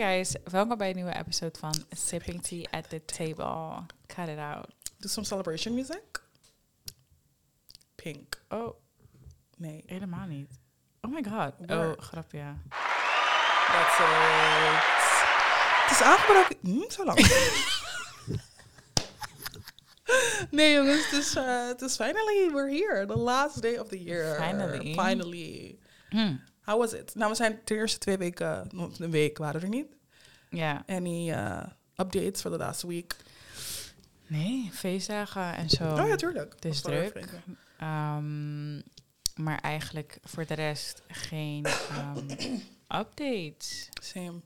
guys, welkom bij een nieuwe episode van Sipping Tea at the Table. Cut it out. Do some celebration music. Pink. Oh, Nee. helemaal niet. Oh my god. Oh, grapje. That's it. Het is aangebroken. Hm, zo lang. nee jongens, het is, eh, het is finally, we're here. The last day of the year. Finally. Finally. Hm. How was it? Nou, we zijn de eerste twee weken, een week waren er niet. Ja. Any uh, updates for the last week? Nee, feestdagen en zo. Oh ja, tuurlijk. Het is druk. Ehm, maar eigenlijk voor de rest geen ehm, updates. Same.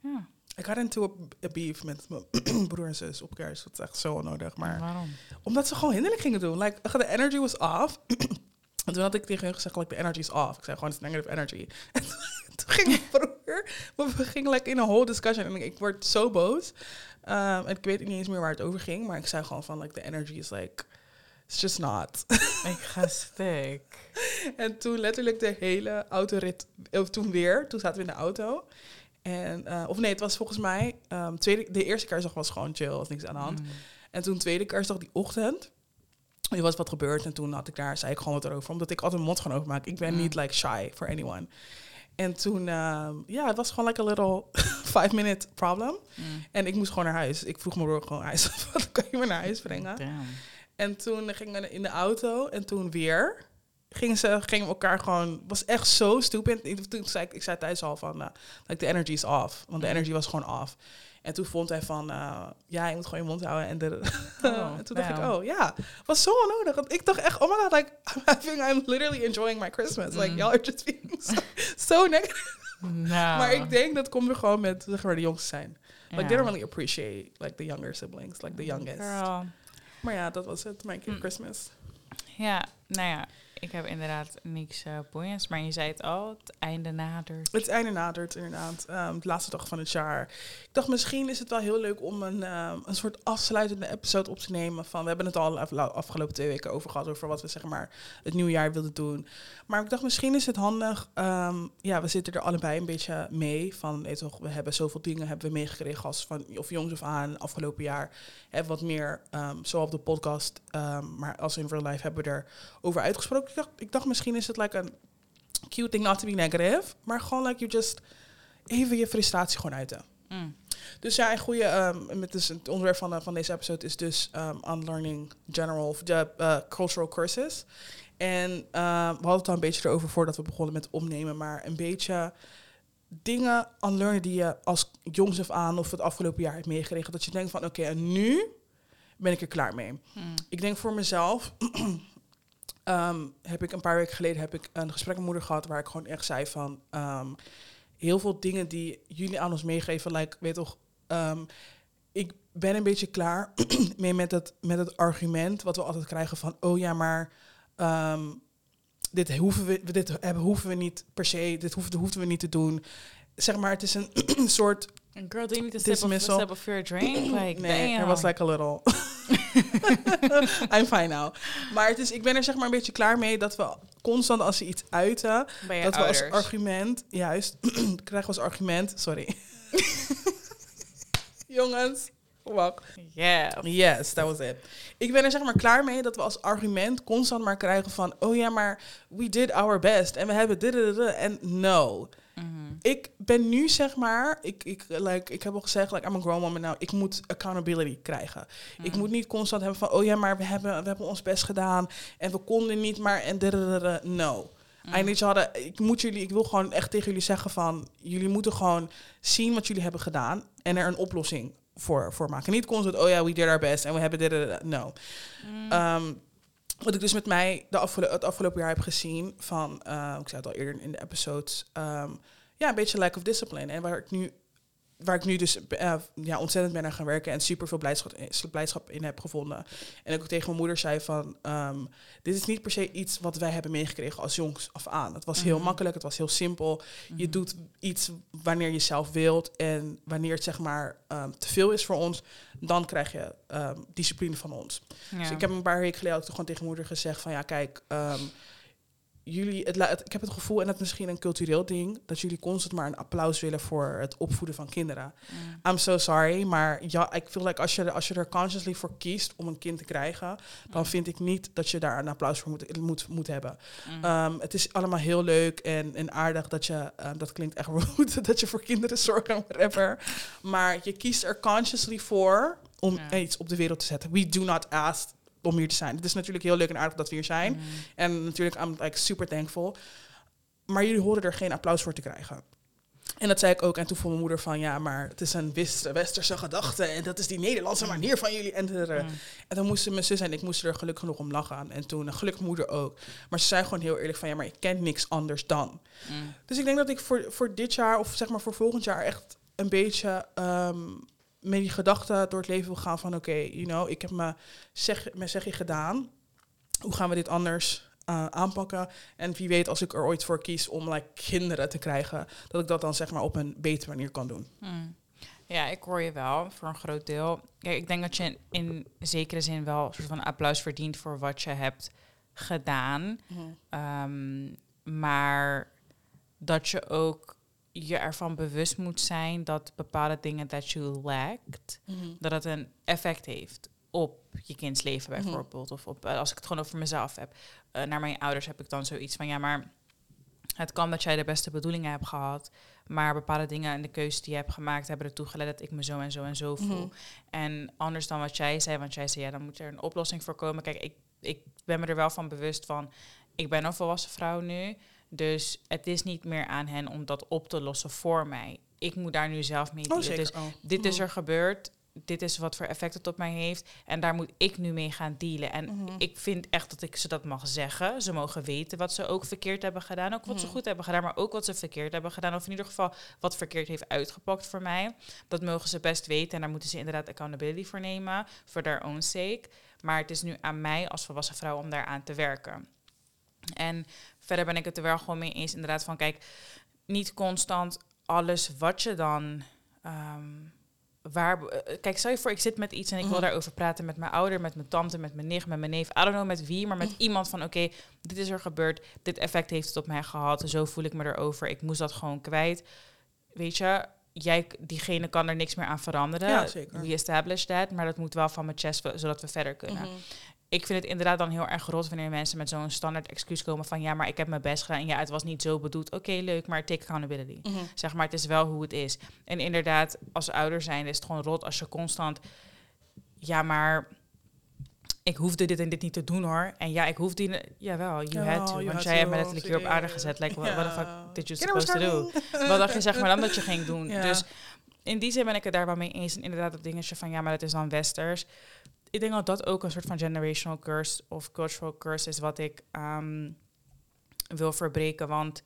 Ja, Ik had into a, a beef met mijn broer en zus op kerst. Dat is echt zo onnodig. Maar waarom? Omdat ze gewoon hinderlijk gingen doen. Like, the energy was off. en toen had ik tegen hun gezegd, like, the energy is off. Ik zei gewoon, it's negative energy. En toen ging mijn broer, we gingen like, in een whole discussion. En ik word zo boos. Um, en ik weet niet eens meer waar het over ging. Maar ik zei gewoon van, like, the energy is like, it's just not. Ik ga stuk. en toen letterlijk de hele autorit, of toen weer, toen zaten we in de auto. En, eh, of nee, het was volgens mij, um, tweede, de eerste kerstdag was gewoon chill, was niks aan de hand. Mm. En toen tweede kerstdag die ochtend, er was wat gebeurd en toen had ik daar, zei ik gewoon wat erover. Omdat ik altijd mijn mond gewoon openmaak. Ik ben Mm. niet like shy for anyone. En toen, ehm, ja, het was gewoon like a little five minute problem. Mm. En ik moest gewoon naar huis. Ik vroeg mijn broer gewoon, huis, wat kan je me naar huis brengen? Damn. En toen gingen we in de auto en toen weer gingen ze gingen elkaar gewoon was echt zo stupid. Ik- Toen zei ik, ik zei thuis al van, uh, like the energy is off, want de Mm. energy was gewoon off. En toen vond hij van, uh, ja, je moet gewoon je mond houden. En, de, Oh, en toen dacht ik, oh ja, was zo onnodig. Want ik dacht echt, oh my god, like I'm having, I'm literally enjoying my Christmas. Like Mm. y'all are just being so, so negative. Nou. Maar ik denk dat komt er gewoon met zeg maar de jongsten zijn. Like they don't really appreciate like the younger siblings, like the youngest. Girl. Maar ja, dat was het, mijn Mm. Christmas. Ja, nou ja, ik heb inderdaad niks eh boeiends. Maar je zei het al, het einde nadert. Het einde nadert inderdaad. Ehm, de laatste dag van het jaar. Ik dacht misschien is het wel heel leuk om een, ehm, een soort afsluitende episode op te nemen. Van, we hebben het al af- afgelopen twee weken over gehad. Over wat we zeg maar het nieuwjaar wilden doen. Maar ik dacht misschien is het handig. ehm, ja, we zitten er allebei een beetje mee. Van, toch, we hebben zoveel dingen hebben we meegekregen als van of jongs of aan afgelopen jaar. Hebben wat meer, ehm zo op de podcast, maar als in real life hebben we erover uitgesproken. Ik dacht, ik dacht misschien is het like een cute thing not to be negative. Maar gewoon like you just even je frustratie gewoon uiten. Mm. Dus ja, een goede, ehm, met dus het onderwerp van, eh, van deze episode is dus um, unlearning general, of de eh, cultural curses. En eh, we hadden het al een beetje erover voordat we begonnen met opnemen, maar een beetje dingen unlearnen die je als jongs af aan of het afgelopen jaar hebt meegekregen. Dat je denkt van oké, en nu ben ik er klaar mee. Mm. Ik denk voor mezelf, ehm, heb ik een paar weken geleden heb ik een gesprek met moeder gehad waar ik gewoon echt zei van ehm, heel veel dingen die jullie aan ons meegeven, like, weet toch, ehm, ik ben een beetje klaar mee met het, met het argument wat we altijd krijgen van, oh ja, maar dit hoeven we, dit hebben, hoeven we niet per se, dit hoeven, hoeven we niet te doen. Zeg maar, het is een soort Girl, do you need to step Dismissal. step off your drink? Like, nee, damn. er was like a little. I'm fine now. Maar het is, ik ben er zeg maar een beetje klaar mee dat we constant als ze iets uiten, dat we als argument, juist, krijgen we als argument, sorry. Jongens, wacht. Yeah. Yes, that was it. Ik ben er zeg maar klaar mee dat we als argument constant maar krijgen van, oh ja, maar we did our best en we hebben dit, en no. Mhm. Ik ben nu zeg maar, ik, ik, like, ik heb al gezegd, like, I'm a grown woman now. Ik moet accountability krijgen. Ik Mhm. moet niet constant hebben van, oh ja, maar we hebben, we hebben ons best gedaan en we konden niet, maar en dadadada. no. Mhm. I need y'all to- ik moet jullie, ik wil gewoon echt tegen jullie zeggen van, jullie moeten gewoon zien wat jullie hebben gedaan en er een oplossing voor, voor maken. Niet constant, oh ja, we did our best en we hebben dit, no. Mm. Ehm, wat ik dus met mij de afgelo- het afgelopen jaar heb gezien van, eh, ik zei het al eerder in de episodes, ehm, ja, een beetje lack of discipline. En waar ik nu, waar ik nu dus eh, ja, ontzettend ben aan gaan werken en super veel blijdschap, blijdschap in heb gevonden. En ik ook tegen mijn moeder zei van, ehm, dit is niet per se iets wat wij hebben meegekregen als jongs af aan. Het was heel Mhm. makkelijk, het was heel simpel. Je Mhm. doet iets wanneer je zelf wilt en wanneer het zeg maar ehm, te veel is voor ons, dan krijg je ehm, discipline van ons. Ja. Dus ik heb een paar weken geleden ook gewoon tegen mijn moeder gezegd van ja, kijk, jullie, het, ik heb het gevoel, en dat is misschien een cultureel ding, dat jullie constant maar een applaus willen voor het opvoeden van kinderen. Mm. I'm so sorry, maar ja, ik feel like als je, als je er consciously voor kiest om een kind te krijgen, dan vind ik niet dat je daar een applaus voor moet, moet, moet hebben. Mm. Ehm, het is allemaal heel leuk en, en aardig dat je, ehm, dat klinkt echt rude, dat je voor kinderen zorgt en whatever. Maar je kiest er consciously voor om Ja. iets op de wereld te zetten. We do not ask om hier te zijn. Het is natuurlijk heel leuk en aardig dat we hier zijn. Mm. En natuurlijk, I'm like super thankful. Maar jullie horen er geen applaus voor te krijgen. En dat zei ik ook. En toen vond mijn moeder van, ja, maar het is een westerse gedachte. En dat is die Nederlandse manier van jullie. En, Mm. en dan moesten mijn zus en ik moesten er gelukkig genoeg om lachen. En toen, gelukkig moeder ook. Maar ze zei gewoon heel eerlijk van, ja, maar ik ken niks anders dan. Mm. Dus ik denk dat ik voor, voor dit jaar, of zeg maar voor volgend jaar, echt een beetje ehm, met die gedachte door het leven wil gaan van, oké, you know, ik heb mijn, zeg, mijn zegje gedaan. Hoe gaan we dit anders eh, aanpakken? En wie weet, als ik er ooit voor kies om like, kinderen te krijgen, dat ik dat dan zeg maar op een betere manier kan doen. Mm. Ja, ik hoor je wel voor een groot deel. Kijk, ik denk dat je in, zekere zin wel een soort van applaus verdient voor wat je hebt gedaan. Ehm, maar dat je ook je ervan bewust moet zijn dat bepaalde dingen dat je lackt, dat het een effect heeft op je kinds leven Mhm. bijvoorbeeld. Of op, eh, als ik het gewoon over mezelf heb. Eh, naar mijn ouders heb ik dan zoiets van, ja, maar het kan dat jij de beste bedoelingen hebt gehad, maar bepaalde dingen en de keuzes die je hebt gemaakt hebben ertoe geleid dat ik me zo en zo en zo voel. Mhm. En anders dan wat jij zei, want jij zei, ja, dan moet er een oplossing voor komen. Kijk, ik, ik ben me er wel van bewust van, ik ben een volwassen vrouw nu, dus het is niet meer aan hen om dat op te lossen voor mij. Ik moet daar nu zelf mee Oh, dealen. Dus Oh. dit is Mhm. er gebeurd. Dit is wat voor effect het op mij heeft. En daar moet ik nu mee gaan dealen. En Mhm. ik vind echt dat ik ze dat mag zeggen. Ze mogen weten wat ze ook verkeerd hebben gedaan. Ook wat ze Mhm. goed hebben gedaan, maar ook wat ze verkeerd hebben gedaan. Of in ieder geval wat verkeerd heeft uitgepakt voor mij. Dat mogen ze best weten. En daar moeten ze inderdaad accountability voor nemen. For their own sake. Maar het is nu aan mij als volwassen vrouw om daaraan te werken. En verder ben ik het er wel gewoon mee eens. Inderdaad van kijk, niet constant alles wat je dan... ehm, waar, eh, kijk, stel je voor, ik zit met iets en ik wil Mhm. daarover praten met mijn ouder, met mijn tante, met mijn nicht, met mijn neef. I don't know met wie, maar met Mhm. iemand van oké, dit is er gebeurd, dit effect heeft het op mij gehad, zo voel ik me erover, ik moest dat gewoon kwijt. Weet je, jij, diegene kan er niks meer aan veranderen. Ja, zeker. We establish that, maar dat moet wel van mijn chest, zodat we verder kunnen Mhm. Ik vind het inderdaad dan heel erg rot wanneer mensen met zo'n standaard excuus komen van ja, maar ik heb mijn best gedaan. En ja, het was niet zo bedoeld. Oké, leuk, maar take accountability. Mhm. Zeg maar, het is wel hoe het is. En inderdaad, als ouder zijn is het gewoon rot als je constant ja, maar ik hoefde dit en dit niet te doen hoor. En ja, ik hoefde die jawel, you Ja, had to. you Want jij hebt me letterlijk hier op aarde gezet. Like, what, what the fuck did you supposed to do? Wat dacht je zeg maar dan dat je ging doen? Dus in die zin ben ik het daar wel mee eens. En inderdaad, dat dingetje van ja, maar dat is dan westers. Ik denk dat dat ook een soort van generational curse of cultural curse is wat ik ehm, wil verbreken. Want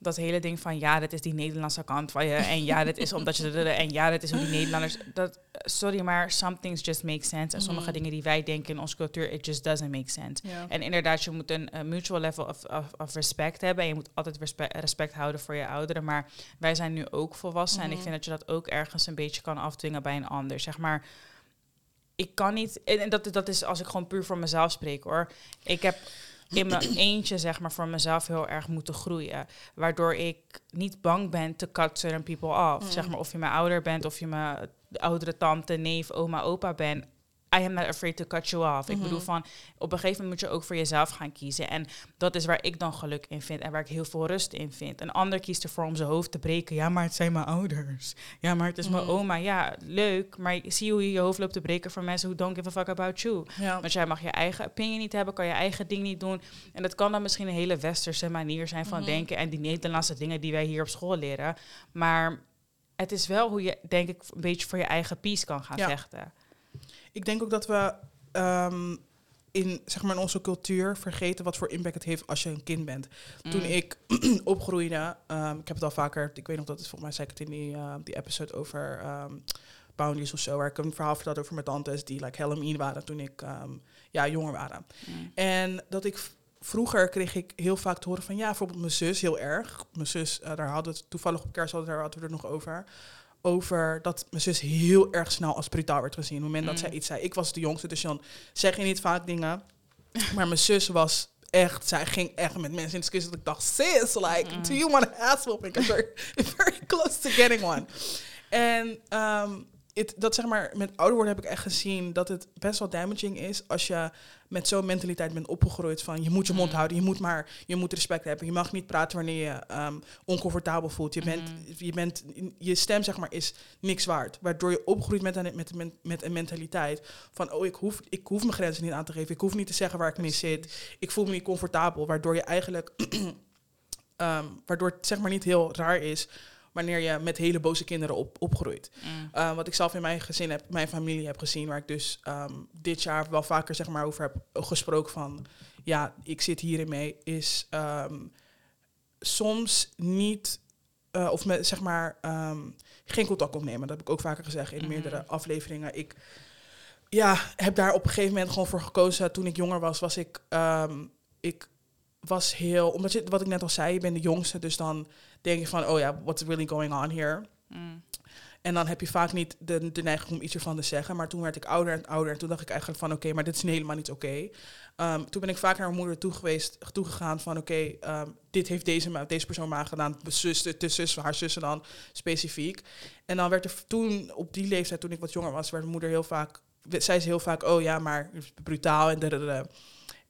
dat hele ding van ja, dit is die Nederlandse kant van je. En ja, dit is omdat je. En ja, dit is hoe die Nederlanders. Dat, sorry, maar some things just make sense. En sommige Mhm. dingen die wij denken in onze cultuur, it just doesn't make sense. En inderdaad, je moet een, mutual level of, of, of respect hebben. En je moet altijd respe- respect houden voor je ouderen. Maar wij zijn nu ook volwassen. En ik Mhm. vind dat je dat ook ergens een beetje kan afdwingen bij een ander. Zeg maar, ik kan niet... En dat, dat is als ik gewoon puur voor mezelf spreek, hoor. Ik heb in mijn eentje, zeg maar, voor mezelf heel erg moeten groeien. Waardoor ik niet bang ben te cut certain people off. Mm. Zeg maar, of je mijn ouder bent, of je mijn oudere tante, neef, oma, opa bent. I am not afraid to cut you off. Ik Mhm. bedoel van, op een gegeven moment moet je ook voor jezelf gaan kiezen. En dat is waar ik dan geluk in vind en waar ik heel veel rust in vind. Een ander kiest ervoor om zijn hoofd te breken. Ja, maar het zijn mijn ouders. Ja, maar het is mijn Mhm. oma. Ja, leuk. Maar zie hoe je je hoofd loopt te breken voor mensen who don't give a fuck about you. Ja. Want jij mag je eigen opinie niet hebben, kan je eigen ding niet doen. En dat kan dan misschien een hele westerse manier zijn van Mhm. denken en die Nederlandse dingen die wij hier op school leren. Maar het is wel hoe je, denk ik, een beetje voor je eigen peace kan gaan Ja. vechten. Ik denk ook dat we ehm, in, zeg maar, in onze cultuur vergeten wat voor impact het heeft als je een kind bent. Toen Mm. ik opgroeide, ehm, ik heb het al vaker, ik weet nog dat het volgens mij zei ik het in die, eh, die episode over ehm, boundaries of zo, waar ik een verhaal vertelde over mijn tantes die like Halloween waren toen ik ehm, ja, jonger waren. Mm. En dat ik vroeger kreeg ik heel vaak te horen van ja, bijvoorbeeld mijn zus heel erg. Mijn zus, eh, daar hadden we het toevallig op kerst hadden, daar hadden we er nog over. Over dat mijn zus heel erg snel als brutaal werd gezien. Op het moment dat Mm. zij iets zei. Ik was de jongste, dus dan zeg je niet vaak dingen. Maar mijn zus was echt, zij ging echt met mensen in discussie. Dat ik dacht, sis, like, do you want an ass whooping? Because we're very close to getting one. En um, it, dat zeg maar, met ouder worden heb ik echt gezien dat het best wel damaging is als je met zo'n mentaliteit bent opgegroeid van je moet je mond houden, je moet maar, je moet respect hebben, je mag niet praten wanneer je um, oncomfortabel voelt. Je bent, je bent, je stem zeg maar is niks waard, waardoor je opgroeit met een, met, met, met een mentaliteit van oh ik hoef, ik hoef mijn grenzen niet aan te geven, ik hoef niet te zeggen waar ik mee zit, ik voel me niet comfortabel, waardoor je eigenlijk, um, waardoor het zeg maar niet heel raar is wanneer je met hele boze kinderen op, opgroeit. Mm. Uh, wat ik zelf in mijn gezin heb, mijn familie heb gezien, waar ik dus um, dit jaar wel vaker zeg maar over heb gesproken van, ja, ik zit hierin mee, is um, soms niet, uh, of met, zeg maar, um, geen contact opnemen. Dat heb ik ook vaker gezegd in mm. meerdere afleveringen. Ik ja, heb daar op een gegeven moment gewoon voor gekozen. Toen ik jonger was, was ik, ik was heel, omdat je, wat ik net al zei, je bent de jongste, dus dan denk je van, oh ja, what's really going on here? Mm. En dan heb je vaak niet de, de neiging om iets ervan te zeggen. Maar toen werd ik ouder en ouder. En toen dacht ik eigenlijk van, oké, maar dit is helemaal niet oké. Okay. Um, toen ben ik vaak naar mijn moeder toe geweest, toegegaan van, oké, okay, um, dit heeft deze, deze persoon maar gedaan. Zus, de zus, haar zussen dan specifiek. En dan werd er toen, op die leeftijd, toen ik wat jonger was, werd mijn moeder heel vaak, zei ze heel vaak, oh ja, maar brutaal en de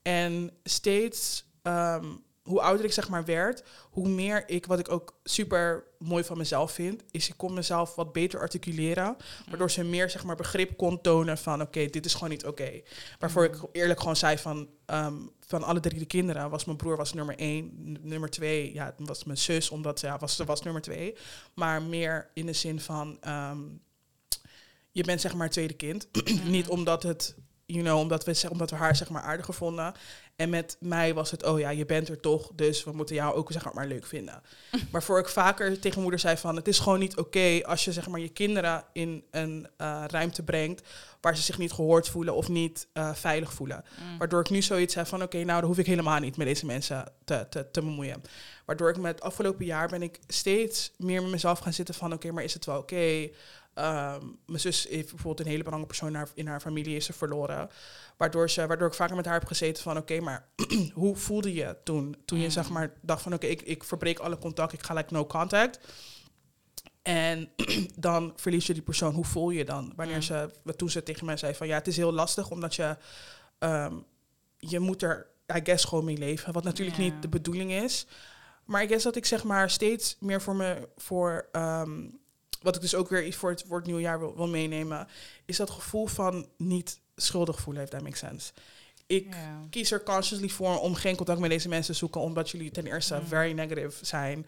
En steeds um, hoe ouder ik zeg maar werd, hoe meer ik, wat ik ook super mooi van mezelf vind, is ik kon mezelf wat beter articuleren. Waardoor ze meer zeg maar begrip kon tonen van oké, dit is gewoon niet oké. Waarvoor ik eerlijk gewoon zei van, um, van alle drie de kinderen was mijn broer was nummer één. Nummer twee, ja, was mijn zus, omdat ja, was, ze was nummer twee. Maar meer in de zin van, um, je bent zeg maar tweede kind. niet omdat het you know, omdat we, omdat we haar zeg maar aardig vonden. En met mij was het, oh ja, je bent er toch, dus we moeten jou ook zeg maar leuk vinden. Waarvoor ik vaker tegen moeder zei van, het is gewoon niet oké als je zeg maar je kinderen in een uh, ruimte brengt waar ze zich niet gehoord voelen of niet uh, veilig voelen. Mm. Waardoor ik nu zoiets heb van, oké, nou dan hoef ik helemaal niet met deze mensen te, te, te bemoeien. Waardoor ik met het afgelopen jaar ben ik steeds meer met mezelf gaan zitten van, oké, maar is het wel oké? Um, mijn zus heeft bijvoorbeeld een hele belangrijke persoon in haar, in haar familie is ze verloren. Waardoor, ze, waardoor ik vaker met haar heb gezeten van oké, maar hoe voelde je toen? Toen je mm. zeg maar dacht van oké, ik, ik verbreek alle contact, ik ga like no contact. En dan verlies je die persoon. Hoe voel je dan? Wanneer mm. ze, toen ze tegen mij zei van ja, het is heel lastig omdat je, um, je moet er, I guess, gewoon mee leven. Wat natuurlijk niet de bedoeling is. Maar ik guess dat ik zeg maar steeds meer voor me, voor um, wat ik dus ook weer voor het, voor het nieuwe jaar wil, wil meenemen, is dat gevoel van niet schuldig voelen, heeft dat make sense. Ik kies er consciously voor om geen contact met deze mensen te zoeken, omdat jullie ten eerste mm. very negative zijn.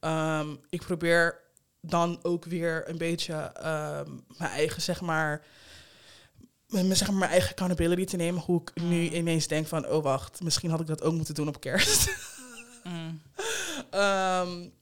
Um, ik probeer dan ook weer een beetje um, mijn eigen, zeg maar, mijn, zeg maar, mijn eigen accountability te nemen. Hoe ik nu ineens denk van, oh wacht, misschien had ik dat ook moeten doen op kerst. Mm. um,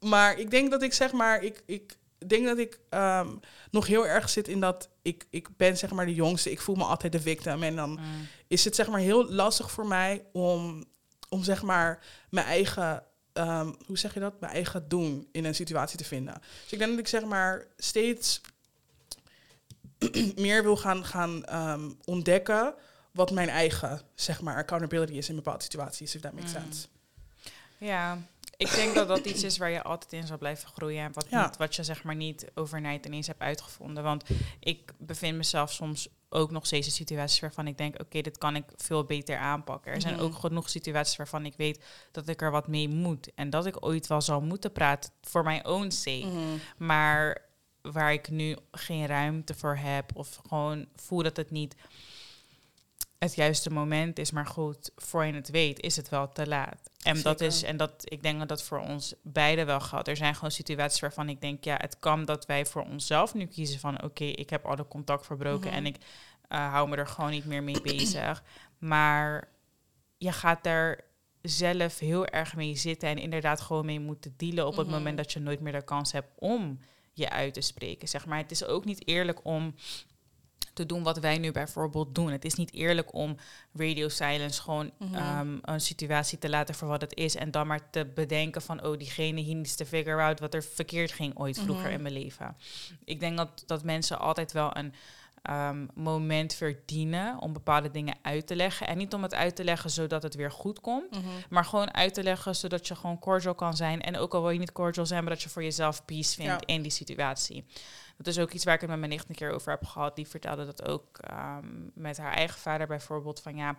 maar ik denk dat ik zeg maar, ik ik denk dat ik um, nog heel erg zit in dat ik, ik ben zeg maar de jongste. Ik voel me altijd de victim. En dan mm. is het zeg maar heel lastig voor mij om, om zeg maar mijn eigen, um, hoe zeg je dat? Mijn eigen doen in een situatie te vinden. Dus ik denk dat ik zeg maar steeds meer wil gaan, gaan um, ontdekken wat mijn eigen, zeg maar, accountability is in bepaalde situaties, if that makes mm. sense. Ja, ik denk dat dat iets is waar je altijd in zal blijven groeien. En wat, niet, wat je zeg maar niet overnight ineens hebt uitgevonden. Want ik bevind mezelf soms ook nog steeds in situaties waarvan ik denk, oké, dit kan ik veel beter aanpakken. Er zijn mhm. ook genoeg situaties waarvan ik weet dat ik er wat mee moet. En dat ik ooit wel zal moeten praten voor mijn own sake. Mhm. Maar waar ik nu geen ruimte voor heb of gewoon voel dat het niet het juiste moment is. Maar goed, voor je het weet, is het wel te laat. En dat is, en dat ik denk dat dat voor ons beiden wel gaat. Er zijn gewoon situaties waarvan ik denk, ja, het kan dat wij voor onszelf nu kiezen van oké, ik heb alle contact verbroken en ik uh, hou me er gewoon niet meer mee bezig. Maar je gaat er zelf heel erg mee zitten en inderdaad gewoon mee moeten dealen op het mhm. moment dat je nooit meer de kans hebt om je uit te spreken. Zeg maar, het is ook niet eerlijk om te doen wat wij nu bijvoorbeeld doen. Het is niet eerlijk om radio silence gewoon mhm. ehm, een situatie te laten voor wat het is en dan maar te bedenken van oh diegene hier needs te figure out wat er verkeerd ging ooit vroeger mhm. in mijn leven. Ik denk dat dat mensen altijd wel een ehm, moment verdienen om bepaalde dingen uit te leggen. En niet om het uit te leggen zodat het weer goed komt, Mhm. maar gewoon uit te leggen zodat je gewoon cordial kan zijn. En ook al wil je niet cordial zijn, maar dat je voor jezelf peace vindt Ja. in die situatie. Dat is ook iets waar ik het met mijn nicht een keer over heb gehad. Die vertelde dat ook ehm, met haar eigen vader bijvoorbeeld. Van ja,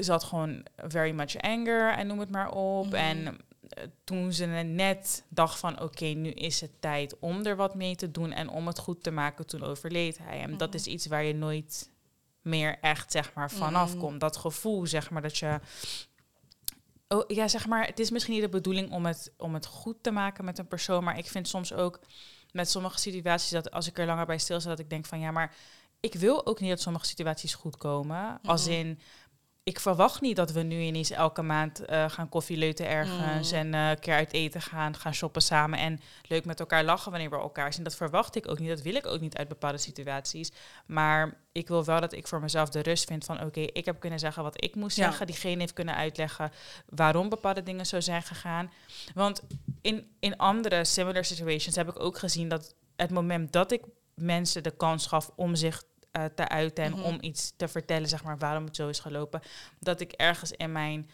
ze had gewoon very much anger en noem het maar op. Mhm. En eh, toen ze net dacht van oké, nu is het tijd om er wat mee te doen en om het goed te maken, toen overleed hij. En dat Mhm. is iets waar je nooit meer echt zeg maar vanaf Mhm. komt. Dat gevoel zeg maar dat je... Oh, ja, zeg maar, het is misschien niet de bedoeling om het, om het goed te maken met een persoon, maar ik vind soms ook met sommige situaties dat als ik er langer bij stilsta, dat ik denk van ja, maar ik wil ook niet dat sommige situaties goed komen. Als Mhm. in, ik verwacht niet dat we nu ineens elke maand eh, gaan koffieleuten ergens Mhm. en eh, een keer uit eten gaan, gaan shoppen samen en leuk met elkaar lachen wanneer we elkaar zien. Dat verwacht ik ook niet, dat wil ik ook niet uit bepaalde situaties. Maar ik wil wel dat ik voor mezelf de rust vind van oké, ik heb kunnen zeggen wat ik moest Ja. zeggen. Diegene heeft kunnen uitleggen waarom bepaalde dingen zo zijn gegaan. Want in, in andere similar situations heb ik ook gezien dat het moment dat ik mensen de kans gaf om zich eh, te uiten en Mhm. om iets te vertellen, zeg maar, waarom het zo is gelopen, dat ik ergens in mijn,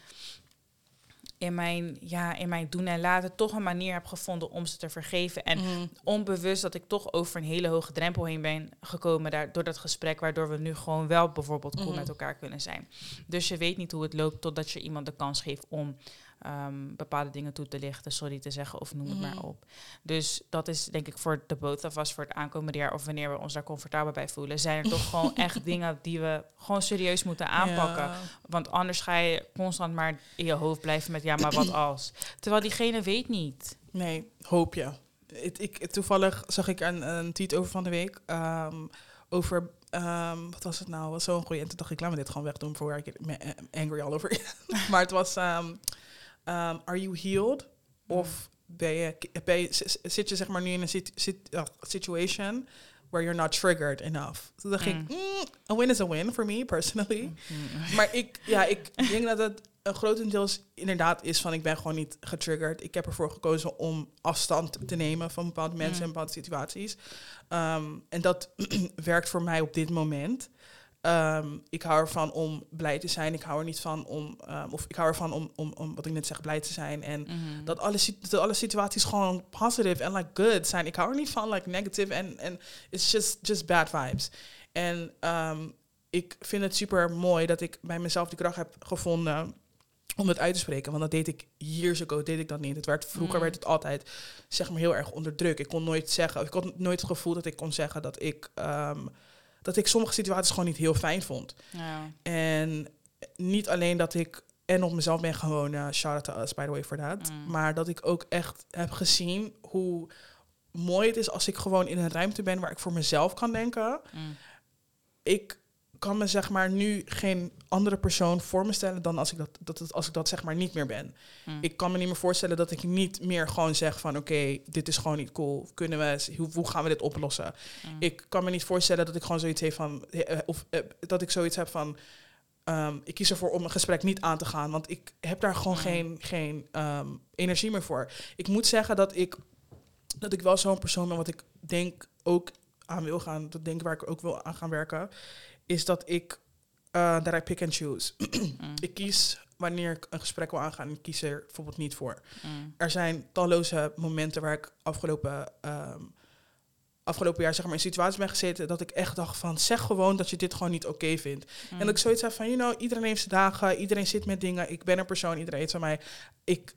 in mijn, ja, in mijn doen en laten toch een manier heb gevonden om ze te vergeven. En Mhm. onbewust dat ik toch over een hele hoge drempel heen ben gekomen daar, door dat gesprek, waardoor we nu gewoon wel bijvoorbeeld cool Mhm. met elkaar kunnen zijn. Dus je weet niet hoe het loopt totdat je iemand de kans geeft om ehm, bepaalde dingen toe te lichten, sorry te zeggen of noem het Mhm. maar op. Dus dat is denk ik voor de both of us voor het aankomende jaar of wanneer we ons daar comfortabel bij voelen, zijn er toch gewoon echt dingen die we gewoon serieus moeten aanpakken. Ja. Want anders ga je constant maar in je hoofd blijven met ja, maar wat als. Terwijl diegene weet niet. Nee, hoop je. Ik, toevallig zag ik een, een tweet over van de week. ehm, over, ehm, wat was het nou? Was zo'n goeie. En toen dacht ik, laat me dit gewoon wegdoen voor ik me eh, angry all over. maar het was, ehm, are you healed? Of ben je, ben je, z- zit je zeg maar nu in een sit, sit- uh, situation where you're not triggered enough? Toen dacht Mm. ik, mm, a win is a win for me personally. Mm. Maar ik, ja, ik denk dat het een grotendeels inderdaad is van ik ben gewoon niet getriggerd. Ik heb ervoor gekozen om afstand te nemen van bepaalde mensen Mm. en bepaalde situaties. Ehm, en dat werkt voor mij op dit moment. Ehm, ik hou ervan om blij te zijn. Ik hou er niet van om, ehm, of ik hou ervan om, om, om, wat ik net zeg, blij te zijn. En Mhm. dat alle, dat alle situaties gewoon positive en like good zijn. Ik hou er niet van like negative en en it's just just bad vibes. En ehm, ik vind het super mooi dat ik bij mezelf die kracht heb gevonden om het uit te spreken. Want dat deed ik years ago, deed ik dat niet. Het werd, vroeger Mm. werd het altijd zeg maar heel erg onderdrukt. Ik kon nooit zeggen, ik had nooit het gevoel dat ik kon zeggen dat ik, dat ik sommige situaties gewoon niet heel fijn vond. ja. En niet alleen dat ik en op mezelf ben gewoon, uh, shout out to us by the way for that. Mm. Maar dat ik ook echt heb gezien hoe mooi het is als ik gewoon in een ruimte ben waar ik voor mezelf kan denken. Mm. Ik kan me zeg maar nu geen andere persoon voor me stellen dan als ik dat, dat, als ik dat zeg maar niet meer ben. Mm. Ik kan me niet meer voorstellen dat ik niet meer gewoon zeg van oké, dit is gewoon niet cool. Kunnen we, hoe, hoe gaan we dit oplossen? Mm. Ik kan me niet voorstellen dat ik gewoon zoiets heb van, eh, of eh, dat ik zoiets heb van, ehm, ik kies ervoor om een gesprek niet aan te gaan, want ik heb daar gewoon Mm. geen, geen ehm, energie meer voor. Ik moet zeggen dat ik, dat ik wel zo'n persoon ben, wat ik denk ook aan wil gaan, dat denk waar ik ook wil aan gaan werken, is dat ik eh dat I pick and choose. Mm. ik kies wanneer ik een gesprek wil aangaan, ik kies er bijvoorbeeld niet voor Mm. er zijn talloze momenten waar ik afgelopen, ehm, afgelopen jaar zeg maar, in situaties ben gezeten dat ik echt dacht van zeg gewoon dat je dit gewoon niet oké vindt. Mm. En dat ik zoiets heb van, you know, iedereen heeft zijn dagen, iedereen zit met dingen. Ik ben een persoon, iedereen weet van mij. Ik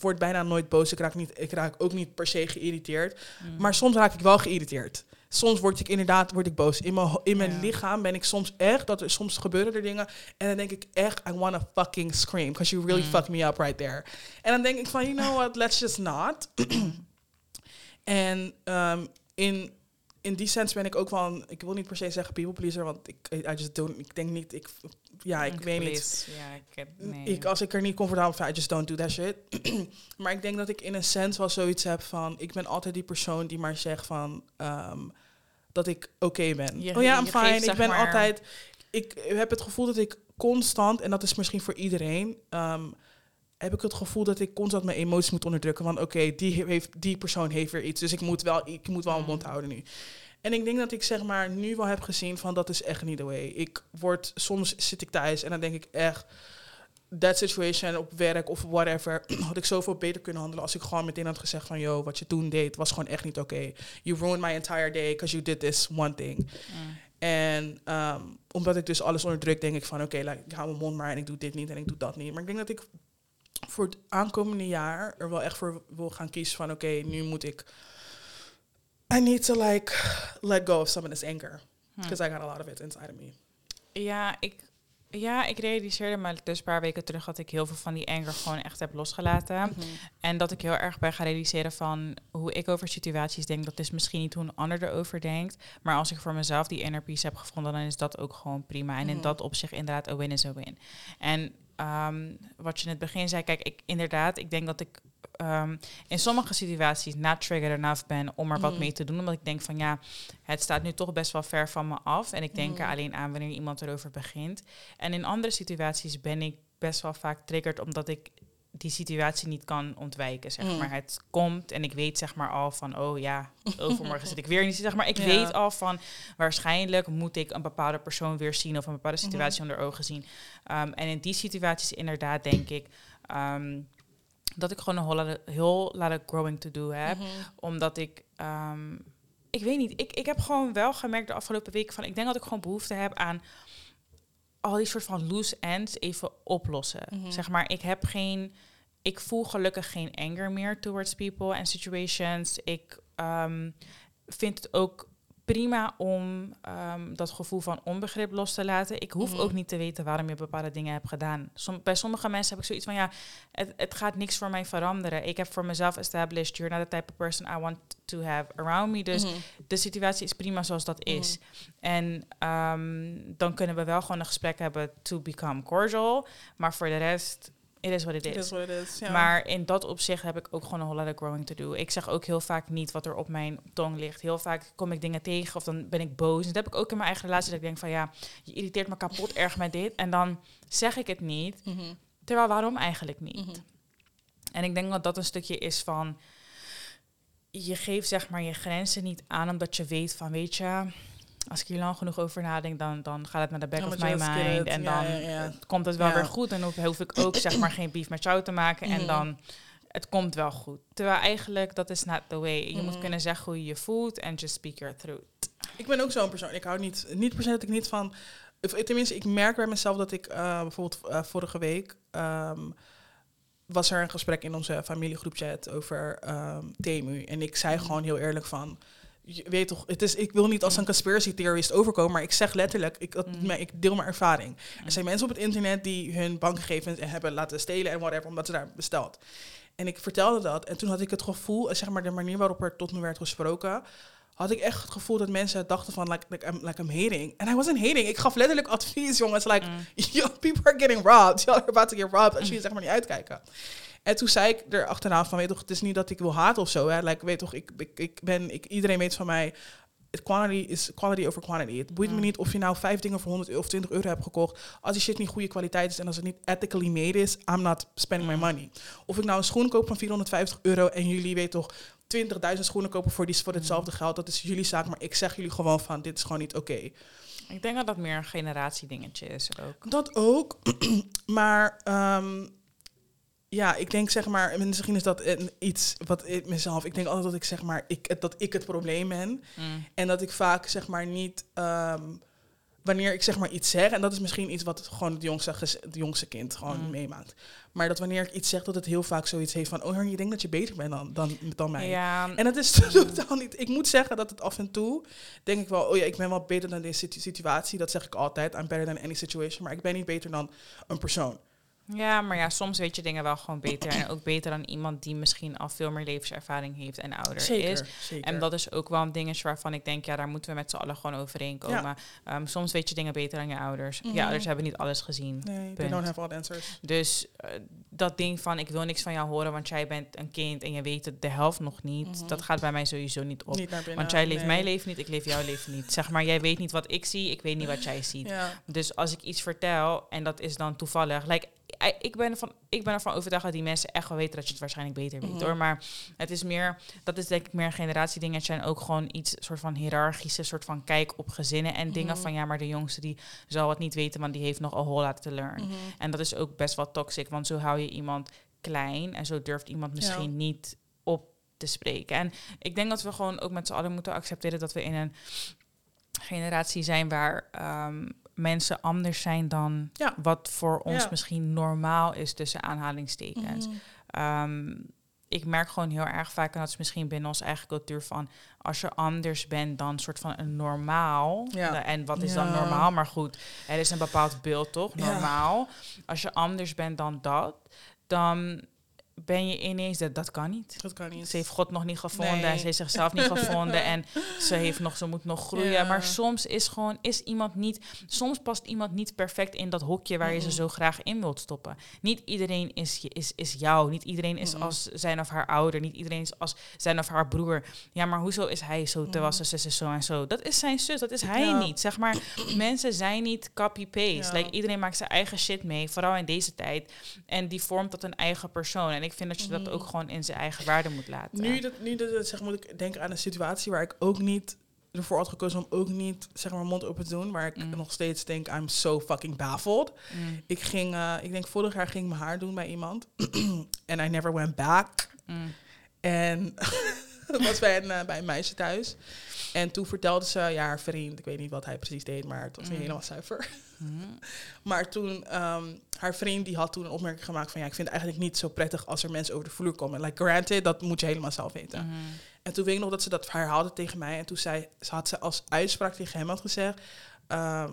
word bijna nooit boos, ik raak, niet, ik raak ook niet per se geïrriteerd. Maar soms raak ik wel geïrriteerd. Soms word ik inderdaad word ik boos. In mijn, in mijn Ja. lichaam ben ik soms echt, dat er soms gebeuren er dingen. En dan denk ik echt, I wanna fucking scream. Because you really Mm. fucked me up right there. En dan denk ik van, you know what, let's just not. en ehm, in, in die sens ben ik ook wel, een- ik wil niet per se zeggen people pleaser, want ik, I just don't, ik denk niet, ik, ja, ik weet niet. Ja, ik heb, nee. Ik, als ik er niet comfortabel van, I just don't do that shit. maar ik denk dat ik in een sens wel zoiets heb van, ik ben altijd die persoon die maar zegt van, ehm, dat ik oké ben. Je- oh ja, I'm fine. Ik ben maar- altijd, ik heb het gevoel dat ik constant, en dat is misschien voor iedereen, ehm, heb ik het gevoel dat ik constant mijn emoties moet onderdrukken. Want oké, die, heeft, die persoon heeft weer iets, dus ik moet wel, ik moet wel mijn mond houden nu. En ik denk dat ik zeg maar nu wel heb gezien van dat is echt niet de way. Ik word, soms zit ik thuis en dan denk ik echt, that situation op werk of whatever, had ik zoveel beter kunnen handelen als ik gewoon meteen had gezegd van, yo, wat je toen deed was gewoon echt niet oké. You ruined my entire day because you did this one thing. Mm. En ehm, omdat ik dus alles onderdruk, denk ik van, oké, like, ik hou mijn mond maar en ik doe dit niet en ik doe dat niet. Maar ik denk dat ik voor het aankomende jaar er wel echt voor wil gaan kiezen van, oké, nu moet ik, I need to like let go of some of this anger. Hm. Because I got a lot of it inside of me. Ja, ik, ja, ik realiseerde me dus een paar weken terug dat ik heel veel van die anger gewoon echt heb losgelaten. En dat ik heel erg ben gaan realiseren van hoe ik over situaties denk. Dat is misschien niet hoe een ander erover denkt. Maar als ik voor mezelf die inner peace heb gevonden, dan is dat ook gewoon prima. En in Mhm. dat opzicht inderdaad, a win is a win. En ehm, wat je in het begin zei, kijk, ik, inderdaad, ik denk dat ik ehm, in sommige situaties not triggered enough ben om er wat Mhm. mee te doen. Omdat ik denk van ja, het staat nu toch best wel ver van me af. En ik denk Mhm. er alleen aan wanneer iemand erover begint. En in andere situaties ben ik best wel vaak triggerd omdat ik die situatie niet kan ontwijken, zeg Mm. maar. Het komt en ik weet zeg maar al van, oh ja, overmorgen zit ik weer niet, zeg maar. Ik Ja. weet al van, waarschijnlijk moet ik een bepaalde persoon weer zien of een bepaalde Mhm. situatie onder ogen zien. Ehm, en in die situaties inderdaad denk ik ehm, dat ik gewoon een heel, heel lot of growing to do heb Mhm. omdat ik, ehm, ik weet niet, ik, ik heb gewoon wel gemerkt de afgelopen weken van, ik denk dat ik gewoon behoefte heb aan al die soort van loose ends even oplossen. Mhm. Zeg maar, ik heb geen, ik voel gelukkig geen anger meer towards people en situations. Ik ehm, vind het ook prima om ehm, dat gevoel van onbegrip los te laten. Ik hoef Mhm. ook niet te weten waarom je bepaalde dingen hebt gedaan. Som, bij sommige mensen heb ik zoiets van, ja, het, het gaat niks voor mij veranderen. Ik heb voor mezelf established, you're not the type of person I want to have around me. Dus Mhm. de situatie is prima zoals dat is. En ehm, dan kunnen we wel gewoon een gesprek hebben to become cordial. Maar voor de rest, it is what it It is. is what it is. Ja. Maar in dat opzicht heb ik ook gewoon een whole lot of growing to do. Ik zeg ook heel vaak niet wat er op mijn tong ligt. Heel vaak kom ik dingen tegen of dan ben ik boos. En dat heb ik ook in mijn eigen relatie. Dat ik denk van ja, je irriteert me kapot erg met dit. En dan zeg ik het niet. Mhm. Terwijl waarom eigenlijk niet? Mhm. En ik denk dat dat een stukje is van... Je geeft zeg maar je grenzen niet aan omdat je weet van... Weet je, als ik hier lang genoeg over nadenk... dan, dan gaat het naar de back Ja, of my mind. En dan komt het wel weer goed. En dan hoef ik ook zeg maar geen beef met jou te maken. Mhm. En dan... Het komt wel goed. Terwijl eigenlijk, dat is not the way. Je moet Mhm. kunnen zeggen hoe je je voelt en just speak your truth. Ik ben ook zo'n persoon. Ik hou niet, niet per se dat ik niet van. Tenminste, ik merk bij mezelf dat ik eh, bijvoorbeeld eh, vorige week ehm, was er een gesprek in onze familiegroepchat over ehm Temu. En ik zei Mhm. gewoon heel eerlijk van. Je weet toch, het is, ik wil niet als een conspiracy theorist overkomen, maar ik zeg letterlijk, ik, mijn- ik deel mijn ervaring. Er zijn mensen op het internet die hun bankgegevens hebben laten stelen en whatever, omdat ze daar besteld. En ik vertelde dat en toen had ik het gevoel, eh, zeg maar de manier waarop er tot nu werd gesproken, had ik echt het gevoel dat mensen dachten van, like, like, I'm, like I'm hating. And I wasn't hating. Ik gaf letterlijk advies, jongens. Like, Mm. yo, people are getting robbed. Y'all are about to get robbed. Als jullie zeg maar niet uitkijken. En toen zei ik er achteraan van, weet toch, het is niet dat ik wil haten of zo. Hè. Like, weet toch, ik, ik, ik ben, ik, iedereen weet van mij, het quantity is quality over quantity. Het boeit me Mm. niet of je nou vijf dingen voor 100 of 20 euro hebt gekocht. Als die shit niet goede kwaliteit is en als het niet ethically made is, I'm not spending my Mm. money. Of ik nou een schoen koop van 450 euro en jullie weet toch 20.000 schoenen kopen voor, die, voor Mm. hetzelfde geld. Dat is jullie zaak, maar ik zeg jullie gewoon van, dit is gewoon niet oké. Ik denk dat dat meer een generatiedingetje is ook. Dat ook. maar ehm, ja, ik denk zeg maar, en misschien is dat een- iets wat ik mezelf. Ik denk altijd dat ik zeg maar, ik, dat ik het probleem ben. Mm. En dat ik vaak zeg maar niet. ehm, wanneer ik zeg maar iets zeg, en dat is misschien iets wat gewoon het jongste, het jongste kind gewoon Mm. meemaakt. Maar dat wanneer ik iets zeg, dat het heel vaak zoiets heeft van: Oh, je denkt dat je beter bent dan, dan, dan mij. Ja, En dat is totaal niet. Ik moet zeggen dat het af en toe denk ik wel, oh ja, ik ben wel beter dan deze situ- situatie. Dat zeg ik altijd. I'm better than any situation. Maar ik ben niet beter dan een persoon. Ja, maar ja, soms weet je dingen wel gewoon beter. En ook beter dan iemand die misschien al veel meer levenservaring heeft en ouder Zeker. is. zeker. En dat is ook wel een dingetje waarvan ik denk, ja, daar moeten we met z'n allen gewoon overeenkomen. Ja. Ehm, soms weet je dingen beter dan je ouders. Mhm. Je ouders hebben niet alles gezien. Nee, they don't have all the answers. Dus eh, dat ding van, ik wil niks van jou horen, want jij bent een kind en je weet het de helft nog niet. Mhm. Dat gaat bij mij sowieso niet op. Niet naar binnen. Want jij leeft nee. mijn leven niet, ik leef jouw leven niet. Zeg maar, jij weet niet wat ik zie, ik weet niet wat jij ziet. Ja. Dus als ik iets vertel en dat is dan toevallig, like ik, ben ervan, ik ben ervan overtuigd dat die mensen echt wel weten dat je het waarschijnlijk beter weet Mhm. hoor. Maar het is meer, dat is denk ik meer een generatiedingetje en ook gewoon iets soort van hiërarchische soort van kijk op gezinnen en dingen Mhm. van ja, maar de jongste die zal het niet weten, want die heeft nog een whole lot to learn. Mhm. En dat is ook best wel toxic, want zo hou je iemand klein en zo durft iemand misschien niet op te spreken. En ik denk dat we gewoon ook met z'n allen moeten accepteren dat we in een generatie zijn waar ehm, mensen anders zijn dan Ja. wat voor ons Ja. misschien normaal is tussen aanhalingstekens. Mhm. Ehm, ik merk gewoon heel erg vaak, en dat is misschien binnen onze eigen cultuur, van als je anders bent dan soort van een normaal. Ja. En wat is dan normaal? Maar goed, er is een bepaald beeld toch? Normaal. Als je anders bent dan dat, dan ben je ineens dat dat kan niet. Dat kan niet. Ze heeft God nog niet gevonden Nee. en ze heeft zichzelf niet gevonden en ze heeft nog, ze moet nog groeien. Ja. Maar soms is gewoon, is iemand niet, soms past iemand niet perfect in dat hokje waar je ze zo graag in wilt stoppen. Niet iedereen is, je- is, is jou, niet iedereen is als zijn of haar ouder, niet iedereen is als zijn of haar broer. Ja, maar hoezo is hij zo terwijl Mm. zijn zus is zo en zo? Dat is zijn zus, dat is hij Ja. niet. Zeg maar, mensen zijn niet copy-paste. Ja. Like, iedereen maakt zijn eigen shit mee, vooral in deze tijd. En die vormt tot een eigen persoon. En ik vind dat je dat ook gewoon in zijn eigen waarde moet laten. Nu dat, nu dat zeg, moet ik denken aan een situatie waar ik ook niet ervoor had gekozen om ook niet zeg maar mond open te doen, waar ik Mm. nog steeds denk I'm so fucking baffled. Mm, Ik ging, eh, ik denk vorig jaar ging ik mijn haar doen bij iemand en I never went back. mm, En dat was bij een, eh, bij een meisje thuis. En toen vertelde ze, ja, haar vriend, ik weet niet wat hij precies deed, maar het was niet Mm. helemaal zuiver. Mm, Maar toen, ehm, haar vriend die had toen een opmerking gemaakt van, ja, ik vind het eigenlijk niet zo prettig als er mensen over de vloer komen. Like, granted, dat moet je helemaal zelf weten. mm. En toen weet ik nog dat ze dat herhaalde tegen mij. En toen zei, ze had ze als uitspraak tegen hem had gezegd. ehm,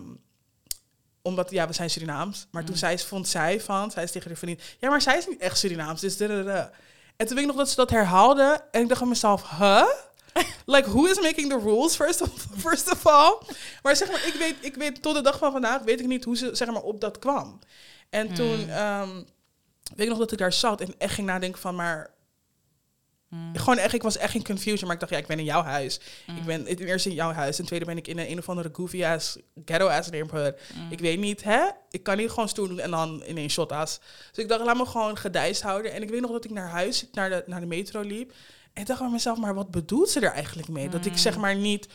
omdat, ja, we zijn Surinaams. Maar toen Mm. zei, vond zij van, zei ze tegen haar vriendin... Ja, maar zij is niet echt Surinaams, dus... En toen weet ik nog dat ze dat herhaalde. En ik dacht aan mezelf, huh? Like, who is making the rules, first of, first of all? Maar zeg maar, ik weet, ik weet, tot de dag van vandaag weet ik niet hoe ze, zeg maar, op dat kwam. En toen, Mm. ehm, weet ik nog dat ik daar zat en echt ging nadenken van, maar... Mm. Gewoon echt, ik was echt in confusion, maar ik dacht, ja, ik ben in jouw huis. Mm. Ik ben ten eerste in jouw huis. Ten tweede ben ik in een, een of andere goofy-ass, ghetto-ass neighborhood. Mm. Ik weet niet, hè? Ik kan niet gewoon stoer doen en dan ineens shot-ass. Dus ik dacht, laat me gewoon gedijst houden. En ik weet nog dat ik naar huis, naar de, naar de metro liep. En ik dacht bij mezelf, maar wat bedoelt ze er eigenlijk mee? Dat ik zeg maar niet...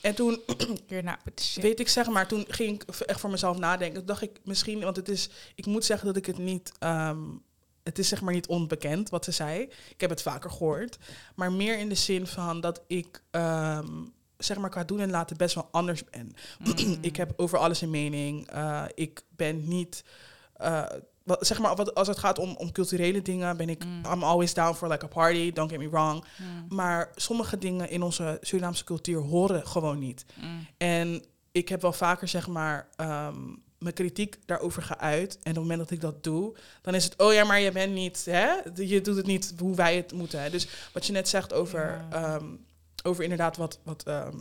En toen weet ik zeg maar, toen ging ik echt voor mezelf nadenken. Toen dacht ik misschien, want het is, ik moet zeggen dat ik het niet, ehm, het is zeg maar niet onbekend wat ze zei. Ik heb het vaker gehoord, maar meer in de zin van dat ik, ehm, zeg maar qua doen en laten best wel anders ben. Mm. ik heb over alles een mening. Eh, ik ben niet, eh, wat, zeg maar, wat, als het gaat om, om culturele dingen, ben ik, Mm. I'm always down for like a party. Don't get me wrong. Mm. Maar sommige dingen in onze Surinaamse cultuur horen gewoon niet. Mm. En ik heb wel vaker, zeg maar, ehm, mijn kritiek daarover geuit. En op het moment dat ik dat doe, dan is het, oh ja, maar je bent niet, hè? Je doet het niet hoe wij het moeten. Hè? Dus wat je net zegt over, Ja. ehm, over inderdaad wat, wat ehm,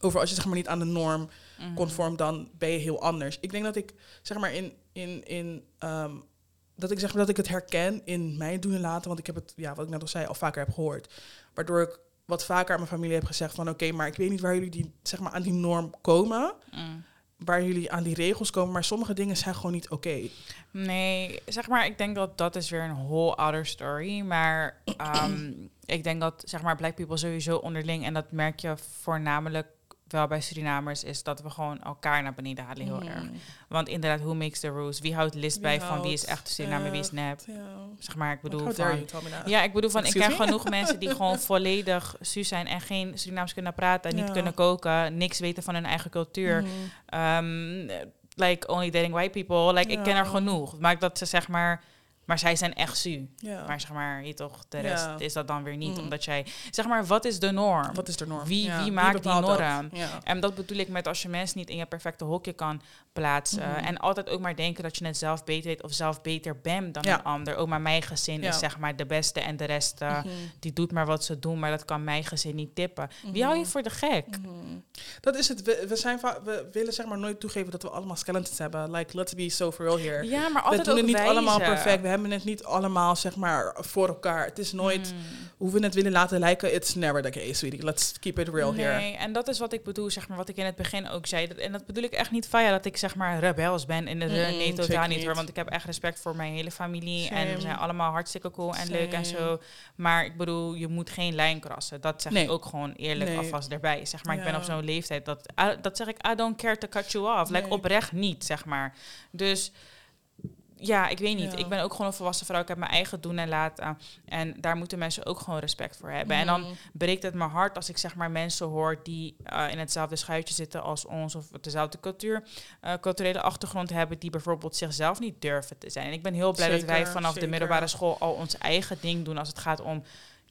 over als je zeg maar niet aan de norm Mhm. conform, dan ben je heel anders. Ik denk dat ik, zeg maar, in, in, in ehm, dat ik zeg maar dat ik het herken in mijn doen en laten, want ik heb het, ja, wat ik net al zei, al vaker heb gehoord. Waardoor ik wat vaker aan mijn familie heb gezegd van, oké, maar ik weet niet waar jullie die, zeg maar, aan die norm komen, Mm. waar jullie aan die regels komen, maar sommige dingen zijn gewoon niet oké. Nee, zeg maar, ik denk dat dat is weer een whole other story. Maar ehm, ik denk dat, zeg maar, black people sowieso onderling, en dat merk je voornamelijk wel bij Surinamers, is dat we gewoon elkaar naar beneden halen heel Mm. erg. Want inderdaad, who makes the rules? Wie houdt list bij van wie is echt Surinamer, wie is nep? Ja. Zeg maar, ik bedoel van... you? Ja, ik bedoel van, ik ken me? genoeg mensen die gewoon volledig Su zijn en geen Surinaams kunnen praten, niet kunnen koken, niks weten van hun eigen cultuur. Mhm. Ehm, like only dating white people. Like ik ken er genoeg. Maar dat ze zeg maar, maar zij zijn echt su. Ja. Maar zeg maar, je toch, de Ja. rest is dat dan weer niet, Mhm. omdat jij zeg maar, wat is de norm? Wat is de norm? Wie- Ja, wie maakt die dat? norm? En dat bedoel ik met als je mensen niet in je perfecte hokje kan plaatsen. Mhm. En altijd ook maar denken dat je het zelf beter weet of zelf beter bent dan een ander. Ook maar mijn gezin is zeg maar de beste en de rest eh, Mhm. die doet maar wat ze doen, maar dat kan mijn gezin niet tippen. Wie hou je Mhm. voor de gek? Dat is het. We, we, zijn we willen zeg maar nooit toegeven dat we allemaal skeletons hebben. Like, let's be so for real here. Ja, maar we altijd doen ook het niet wijzen. allemaal perfect. We hebben het niet allemaal zeg maar voor elkaar. Het is nooit Mm. hoe we het willen laten lijken, it's never the case, sweetie. Let's keep it real nee, here. en dat is wat ik bedoel, zeg maar, wat ik in het begin ook zei. Dat, en dat bedoel ik echt niet ja, dat ik zeg maar rebels ben. In de, nee, totaal niet hoor. Want ik heb echt respect voor mijn hele familie. En we zijn allemaal hartstikke cool en leuk en zo. Maar ik bedoel, je moet geen lijn krassen. Dat zeg Nee. ik ook gewoon eerlijk Nee. alvast erbij. Zeg maar, ik ben op zo'n leeftijd. Dat, I- dat zeg ik, I don't care to cut you off. Like oprecht niet, zeg maar. Dus ja, ik weet niet. Ja. Ik ben ook gewoon een volwassen vrouw. Ik heb mijn eigen doen en laten. En daar moeten mensen ook gewoon respect voor hebben. En dan Mhm. breekt het mijn hart als ik zeg maar mensen hoor die eh, in hetzelfde schuitje zitten als ons of dezelfde cultuur, eh, culturele achtergrond hebben, die bijvoorbeeld zichzelf niet durven te zijn. En ik ben heel blij dat wij Zeker, vanaf de middelbare school al ons eigen ding doen als het gaat om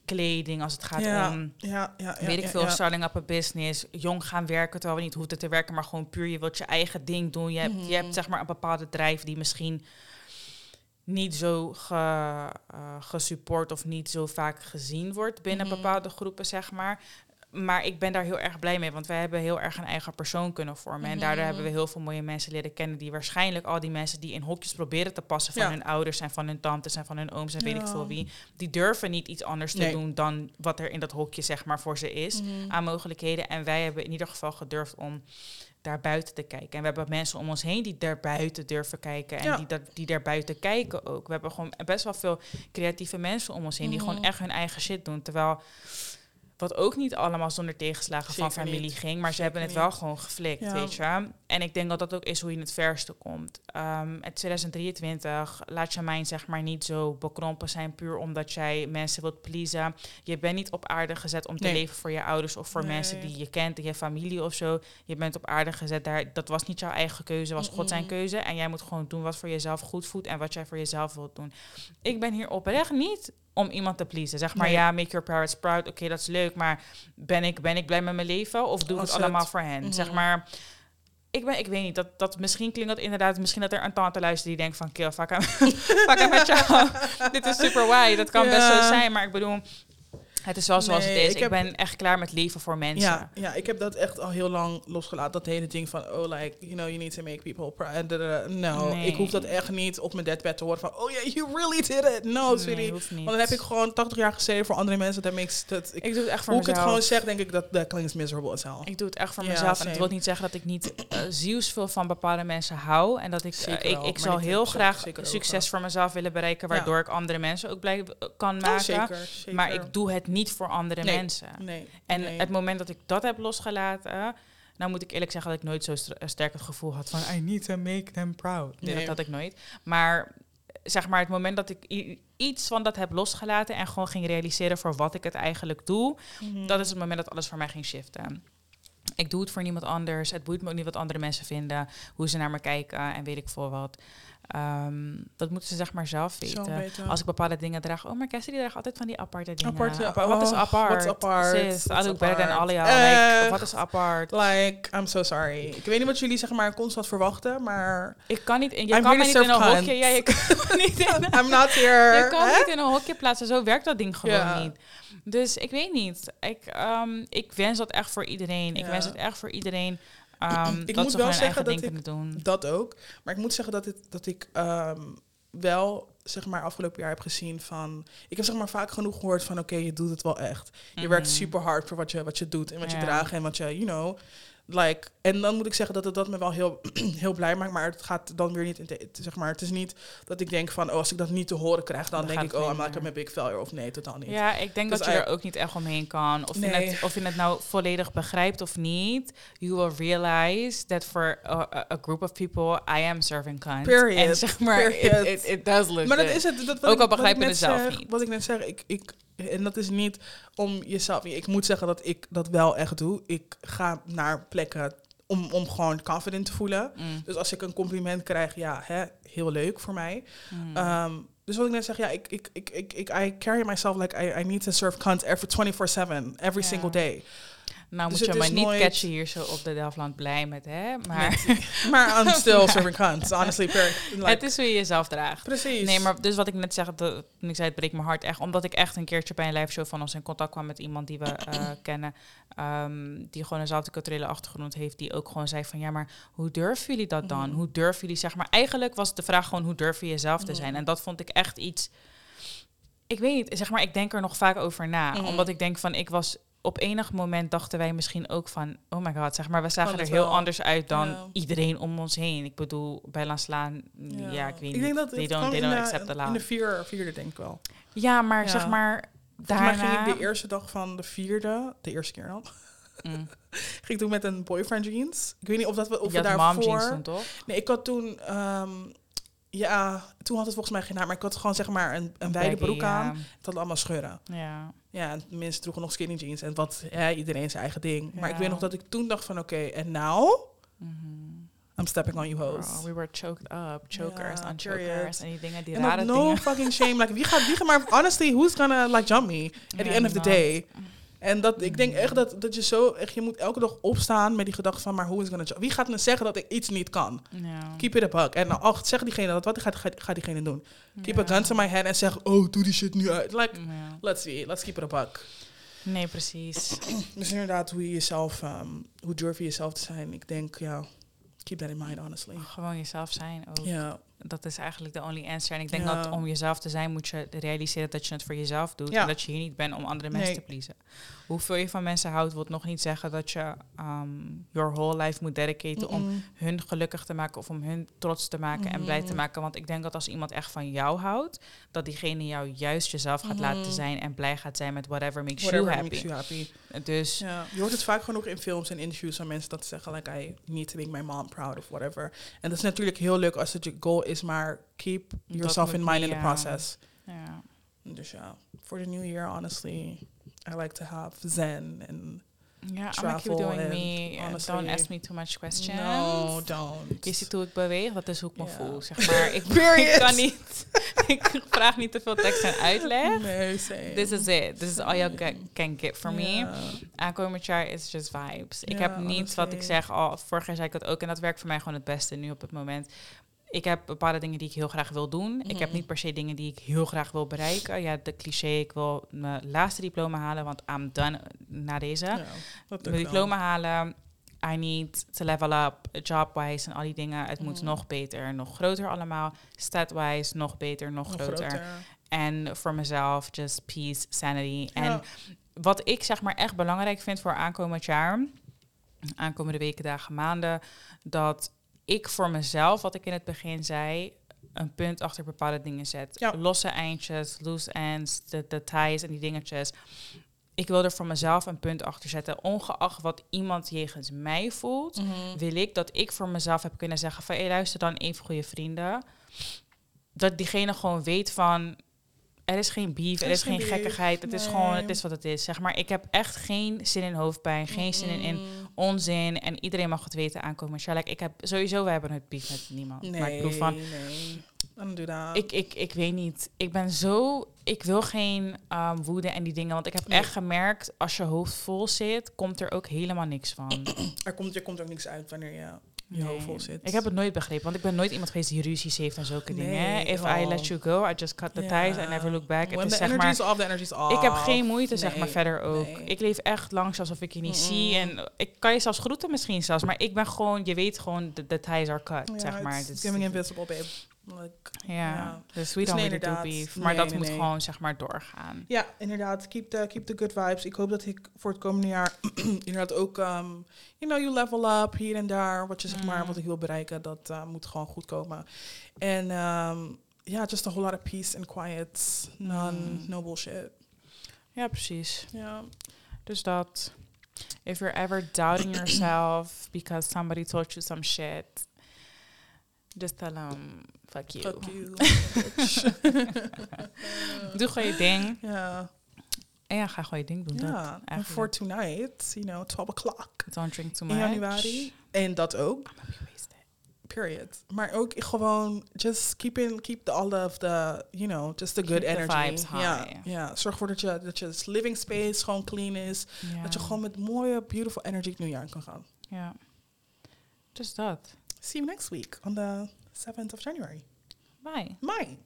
kleding, als het gaat ja, om ja, ja, ja, weet ik veel, starting up a business, jong gaan werken terwijl we niet hoeven te werken, maar gewoon puur je wilt je eigen ding doen. Je hebt, je Mhm. hebt zeg maar een bepaalde drijf die misschien niet zo ge, eh, gesupport of niet zo vaak gezien wordt binnen Mhm. bepaalde groepen, zeg maar. Maar ik ben daar heel erg blij mee, want wij hebben heel erg een eigen persoon kunnen vormen. En daardoor Mhm. hebben we heel veel mooie mensen leren kennen die waarschijnlijk al die mensen die in hokjes proberen te passen van Ja. hun ouders en van hun tantes en van hun ooms en weet ik veel wie, die durven niet iets anders te doen dan wat er in dat hokje zeg maar voor ze is Mhm. aan mogelijkheden. En wij hebben in ieder geval gedurfd om daar buiten te kijken. En we hebben mensen om ons heen die daar buiten durven kijken. En Ja. die, dat, die daar buiten kijken ook. We hebben gewoon best wel veel creatieve mensen om ons heen... die Mhm. gewoon echt hun eigen shit doen. Terwijl... Wat ook niet allemaal zonder tegenslagen van familie niet. ging. Maar ze hebben het niet. wel gewoon geflikt, Ja. weet je. En ik denk dat dat ook is hoe je het verste komt. Ehm het 2023, laat je mind zeg maar niet zo bekrompen zijn... puur omdat jij mensen wilt pleasen. Je bent niet op aarde gezet om te Nee. leven voor je ouders... of voor Nee. mensen die je kent, je familie of zo. Je bent op aarde gezet daar. Dat was niet jouw eigen keuze, was God zijn keuze. En jij moet gewoon doen wat voor jezelf goed voelt... en wat jij voor jezelf wilt doen. Ik ben hier oprecht niet om iemand te pleasen. Zeg maar, Nee. ja, make your parents proud. Oké, dat is leuk, maar ben ik, ben ik blij met mijn leven? Of doe ik het allemaal het- voor hen? Mhm. Zeg maar... Ik, ben, ik weet niet, dat, dat misschien klinkt dat inderdaad... Misschien dat er een tante luistert die denkt van... Kill, fuck met jou. Dit is super why. Dat kan best zo zijn, maar ik bedoel... Het is wel zoals Nee, het is. ik Ik, heb- ben echt klaar met leven voor mensen. Ja, ja, ik heb dat echt al heel lang losgelaten. Dat hele ding van, oh, like, you know, you need to make people proud. Da. No, Nee. ik hoef dat echt niet op mijn deadbed te horen van, oh yeah, you really did it. No, sweetie. niet. Want dan heb ik gewoon 80 jaar gezeten voor andere mensen. Dat makes, dat, ik, Ik doe het echt voor hoe ik het mezelf. gewoon zeg, denk ik dat dat klinkt miserable as hell. Ik doe het echt voor Ja, mezelf. En dat wil niet zeggen dat ik niet uh, zielsveel van bepaalde mensen hou. En dat ik, eh, ik, ik zal heel graag succes voor mezelf willen bereiken. Ja. Waardoor ik andere mensen ook blij eh, kan Oh, maken. zeker, zeker. Maar ik doe het niet voor andere Nee. mensen. Nee. En nee. het moment dat ik dat heb losgelaten... Nou moet ik eerlijk zeggen dat ik nooit zo st- sterk het gevoel had van... I need to make them proud. Nee, dat had ik nooit. Maar zeg maar het moment dat ik iets van dat heb losgelaten... en gewoon ging realiseren voor wat ik het eigenlijk doe... Mhm. Dat is het moment dat alles voor mij ging shiften. Ik doe het voor niemand anders. Het boeit me ook niet wat andere mensen vinden. Hoe ze naar me kijken en weet ik veel wat. Ehm, dat moeten ze zeg maar zelf weten. Als ik bepaalde dingen draag. Oh, maar die draagt altijd van die aparte dingen. Aparte- Apart- wat is oh, apart? wat is apart? Sis, I Wat is look better than apart? all y'all. Like, wat is apart? Like, I'm so sorry. Ik weet niet wat jullie zeg maar constant verwachten, maar Ik kan niet in, je I'm kan to niet in een hokje. Ja, je kan niet in I'm not here. Je kan Hè? niet in een hokje plaatsen. Zo werkt dat ding gewoon niet. Dus ik weet niet. Ik, ehm, ik wens dat echt voor iedereen. Ik wens het echt voor iedereen. Ehm, Ik dat moet wel zeggen dat doen. Dat ook. Maar ik moet zeggen dat, het, dat ik ehm, wel, zeg maar, afgelopen jaar heb gezien van... Ik heb zeg maar vaak genoeg gehoord van, oké, je doet het wel echt. Je werkt Mhm. super hard voor wat je, wat je doet en wat je draagt en wat je, you know... Like, en dan moet ik zeggen dat het dat me wel heel, heel blij maakt. Maar het gaat dan weer niet in te, zeg maar. Het is niet dat ik denk van, oh, als ik dat niet te horen krijg, dan, Dan denk ik, oh, I'm like a big failure. Of nee, totaal niet. Ja, ik denk Dus dat je er ook niet echt omheen kan. Of, je het, of je het nou volledig begrijpt of niet. You will realize that for a, group of people, I am serving cunt. Period. En zeg maar, it, Period. it, it does look Maar dat is het. Dat, wat Ook ik- al begrijp je het zelf zeg, niet. Wat ik net zeg, ik, ik, en dat is niet om jezelf. Ik moet zeggen dat ik dat wel echt doe. Ik ga naar plekken om, om gewoon confident te voelen. Mm, Dus als ik een compliment krijg, ja, hè, heel leuk voor mij. mm. Ehm, dus wat ik net zeg, ja, ik, ik, ik, ik, ik I carry myself like I, I need to serve cunt every 24/7, every single day. Nou dus moet je maar niet nooit- catchen hier zo op de Delftland blij met, hè? Maar Maar I'm still serving cunt, honestly. Like, het is hoe je jezelf draagt. precies. Nee, maar dus wat ik net zeg, dat, toen ik zei het breekt mijn hart echt. Omdat ik echt een keertje bij een live show van ons in contact kwam met iemand die we eh, kennen. ehm, die gewoon eenzelfde culturele achtergrond heeft. Die ook gewoon zei van, ja, maar hoe durven jullie dat dan? Mhm. Hoe durven jullie, zeg maar... Eigenlijk was de vraag gewoon, hoe durf je jezelf te zijn? Mhm. En dat vond ik echt iets... Ik weet niet, zeg maar, ik denk er nog vaak over na. Mhm. Omdat ik denk van, ik was... Op enig moment dachten wij misschien ook van... Oh my god, zeg maar, we zagen er heel wel. anders uit dan Ja. iedereen om ons heen. Ik bedoel, bij La Slaan, ja, ik weet niet. Denk dat they don't, they don't de- accept the In de vier, vierde denk ik wel. Ja, maar Ja. zeg maar, daarna... ging ik de eerste dag van de vierde, de eerste keer dan, Mm. ging ik toen met een boyfriend jeans. Ik weet niet of dat we, of Je we daarvoor... jeans toen, toch? Nee, ik had toen... ehm, ja, toen had het volgens mij geen naam, maar ik had gewoon zeg maar een, een wijde broek aan. ja. Het had allemaal scheuren. Ja. Ja, en mensen droegen nog skinny jeans. En wat, ja, iedereen zijn eigen ding. Maar ik weet nog dat ik toen dacht van, oké, en nou? Mhm. I'm stepping on you hoes. Girl, we were choked up, chokers Ja, on chokers en die dingen, die rare no dingen. fucking shame. Like, wie gaat, wie gaat maar, honestly, who's gonna like jump me at the end of the day? En dat, ik denk echt dat, dat je zo, echt, je moet elke dag opstaan met die gedachte van, maar who is jump? Wie gaat me zeggen dat ik iets niet kan? Ja. Keep it a buck. En ach, zeg diegene dat, wat gaat, gaat, gaat diegene doen? Keep a gun to my head en zeg, oh, doe die shit nu uit. Like, let's see, let's keep it a buck. Nee, precies. Dus inderdaad, hoe je jezelf, ehm, hoe durf je jezelf te zijn? Ik denk, ja, keep that in mind, honestly. Gewoon jezelf zijn ook. Ja, Dat is eigenlijk de only answer. En ik denk Ja. dat om jezelf te zijn, moet je realiseren dat je het voor jezelf doet. Ja. En dat je hier niet bent om andere mensen Nee. te pleasen. Hoeveel je van mensen houdt, wil nog niet zeggen dat je um, your whole life moet dedicaten om hun gelukkig te maken of om hun trots te maken en blij te maken. Want ik denk dat als iemand echt van jou houdt, dat diegene jou juist jezelf gaat laten zijn en blij gaat zijn met whatever makes Whatever you happy. makes you happy. Dus Ja, je hoort het vaak genoeg in films en interviews van mensen dat ze zeggen, like, I need to make my mom proud of whatever. En dat is natuurlijk heel leuk als het je goal is, maar keep yourself in mind in the process. ja. Dus ja, for the new year, honestly, I like to have zen and Ja, I'm Travel keep doing and me. honestly- Don't ask me too much questions. no, don't. Je ziet hoe ik beweeg, dat is hoe ik me voel. Zeg maar, ik, kan niet. ik vraag niet te veel tekst en uitleg. Nee, same. This is it. This is all you can, can get from me. Aankomend jaar is just vibes. Ik heb niet wat ik zeg. Al vorig jaar zei ik dat ook. En dat werkt voor mij gewoon het beste nu op het moment. Ik heb bepaalde dingen die ik heel graag wil doen. Ik heb Mhm. niet per se dingen die ik heel graag wil bereiken. Ja, de cliché, ik wil mijn laatste diploma halen, want I'm done na deze. Ja, mijn diploma halen. I need to level up, job-wise en al die dingen. Het moet Mhm. nog beter, nog groter allemaal. Stat-wise, nog beter, nog, groter. groter. En voor mezelf, just peace, sanity. Ja. En wat ik zeg maar echt belangrijk vind voor aankomend jaar, aankomende weken, dagen, maanden, dat ik voor mezelf, wat ik in het begin zei, een punt achter bepaalde dingen zet. Ja. Losse eindjes, loose ends, de, de ties en die dingetjes. Ik wil er voor mezelf een punt achter zetten. Ongeacht wat iemand jegens mij voelt, Mhm. wil ik dat ik voor mezelf heb kunnen zeggen van... Hey, luister dan even goede vrienden. Dat diegene gewoon weet van... Er is geen beef, er, is geen, beef, gekkigheid. Het is gewoon, het is wat het is. Zeg maar, ik heb echt geen zin in hoofdpijn, geen zin in, in Mm. Onzin. En iedereen mag het weten aankomen. Like, ik heb sowieso, we hebben het beef met niemand. Nee, maar ik bedoel van, nee. Dan doe dat. ik, ik, ik weet niet. Ik ben zo. Ik wil geen um, woede en die dingen. Want ik heb Nee. echt gemerkt, als je hoofd vol zit, komt er ook helemaal niks van. er, komt, er komt ook niks uit wanneer je je Nee. hoofd vol zit. Ik heb het nooit begrepen, want ik ben nooit iemand geweest die ruzies heeft en zulke Nee, dingen. If I let you go, I just cut the ties and never look back. When Het is the zeg maar, is off, the energy is off. ik heb geen moeite, zeg maar, verder ook. Ik leef echt langs alsof ik je niet zie. En ik kan je zelfs groeten misschien zelfs. Maar ik ben gewoon, je weet gewoon, de, de ties are cut, Ja, zeg maar. it's Dus- giving invisible, babe. Like, ja, ja. dus we Dus don't nee, really do inderdaad. beef. Maar Nee, dat nee, moet gewoon, zeg maar, doorgaan. Ja, inderdaad. Keep the, keep the good vibes. Ik hoop dat ik voor het komende jaar inderdaad ook, um, you know, you level up hier en daar. Wat je zeg maar, Mm. wat ik wil bereiken, dat uh, moet gewoon goed komen. En um, ja, just a whole lot of peace and quiet. None, Mm. no bullshit. Ja, precies. Ja. Dus dat. If you're ever doubting yourself because somebody told you some shit, just tell them, fuck you. Fuck you. Doe gewoon je ding. ja. En ja, ga gewoon je ding doen. Ja, en voor tonight, you know, 12 o'clock Don't drink too in much. januari. En dat ook. Period. Maar ook gewoon, just keep in, keep the, all of the, you know, just the good Keep the energy. vibes high. Ja, ja. Zorg ervoor dat je, dat je living space gewoon clean is. Dat je gewoon met mooie, beautiful energy het nieuwjaar in kan gaan. Ja. Dus dat. See you next week on the 7th of January. Bye. Bye.